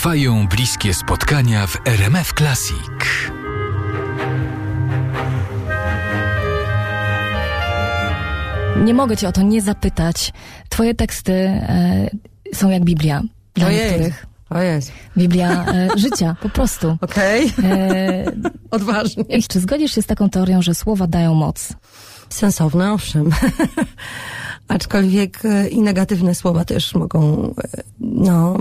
Trwają bliskie spotkania w RMF Classic. Nie mogę cię o to nie zapytać. Twoje teksty e, są jak Biblia dla Ojej. niektórych. O jest. Biblia e, życia, po prostu. Okej. E, Odważnie. i czy zgodzisz się z taką teorią, że słowa dają moc? Sensowne, owszem. Aczkolwiek e, i negatywne słowa też mogą e, no,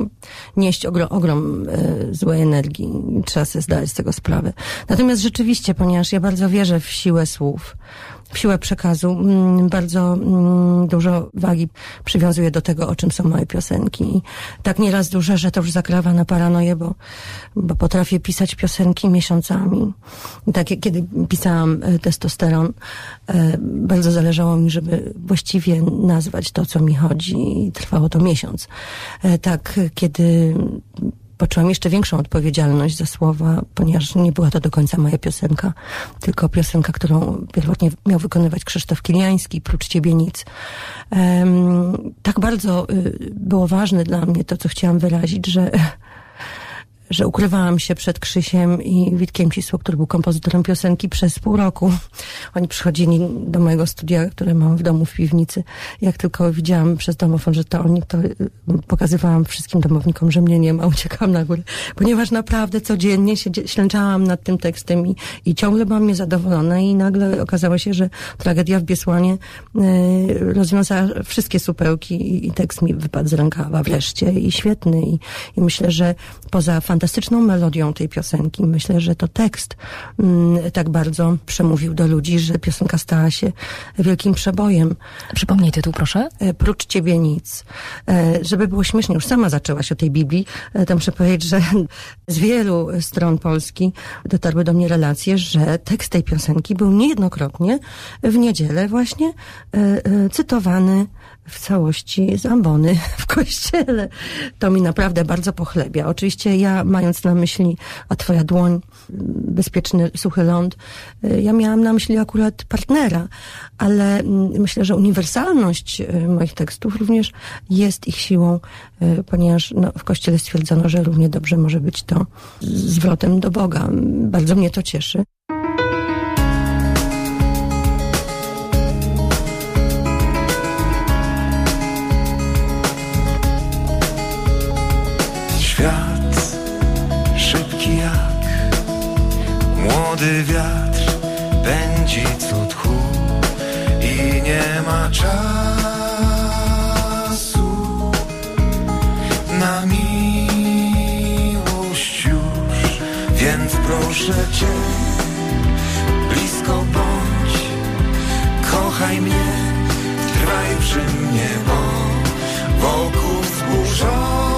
nieść ogrom, ogrom e, złej energii. Trzeba sobie zdać z tego sprawę. Natomiast rzeczywiście, ponieważ ja bardzo wierzę w siłę słów, siłę przekazu, mm, bardzo mm, dużo wagi przywiązuję do tego, o czym są moje piosenki. I tak nieraz duże, że to już zakrawa na paranoję, bo, bo potrafię pisać piosenki miesiącami. I tak jak kiedy pisałam e, testosteron, e, bardzo zależało mi, żeby właściwie nazwać to, co mi chodzi i trwało to miesiąc. E, Tak, kiedy poczułam jeszcze większą odpowiedzialność za słowa, ponieważ nie była to do końca moja piosenka, tylko piosenka, którą pierwotnie miał wykonywać Krzysztof Kiliański, prócz Ciebie nic. Em, tak bardzo y, było ważne dla mnie to, co chciałam wyrazić, że że ukrywałam się przed Krzysiem i Witkiem Cisło, który był kompozytorem piosenki przez pół roku. Oni przychodzili do mojego studia, które mam w domu w piwnicy. Jak tylko widziałam przez domofon, że to oni, to y, pokazywałam wszystkim domownikom, że mnie nie ma, uciekałam na górę. Ponieważ naprawdę codziennie się ślęczałam nad tym tekstem i, i ciągle byłam niezadowolona i nagle okazało się, że tragedia w Biesłanie y, rozwiązała wszystkie supełki i, i tekst mi wypadł z rękawa wreszcie i świetny. I, I myślę, że poza fantastyczną melodią tej piosenki, myślę, że to tekst mm, tak bardzo przemówił do ludzi, że piosenka stała się wielkim przebojem. Przypomnij tytuł, proszę. E, Prócz ciebie nic. E, Żeby było śmiesznie, już sama zaczęłaś o tej Biblii, e, to muszę powiedzieć, że z wielu stron Polski dotarły do mnie relacje, że tekst tej piosenki był niejednokrotnie w niedzielę właśnie cytowany w całości z ambony w kościele. To mi naprawdę bardzo pochlebia. Oczywiście ja, mając na myśli, a twoja dłoń, bezpieczny, suchy ląd, y, ja miałam na myśli akurat partnera, ale mm, myślę, że uniwersalność y, moich tekstów również jest ich siłą, y, ponieważ no, w kościele stwierdzono, że równie dobrze może być to zwrotem do Boga. Bardzo mnie to cieszy. I nie ma czasu na miłość już, więc proszę cię blisko bądź, kochaj mnie, trwaj przy mnie, bo wokół wzburzone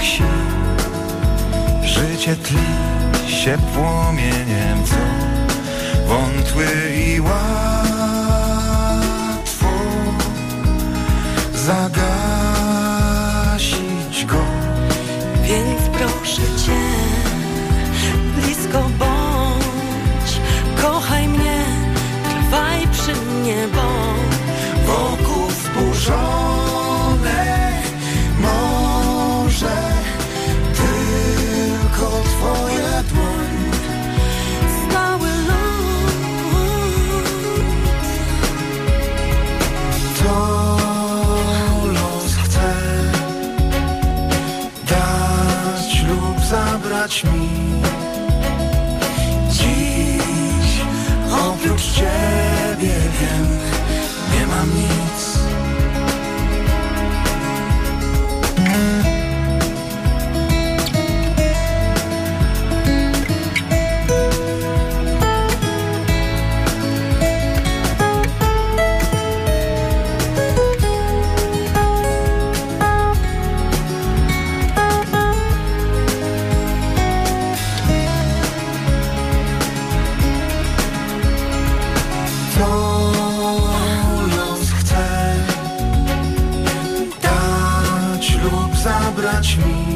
całych sił, życie tli się płomieniem, co wątły i łatwo zagasić mi. Dziś oprócz ciebie wiem, nie mam nic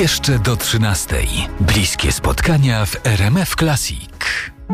Jeszcze do 13. Bliskie spotkania w RMF Classic.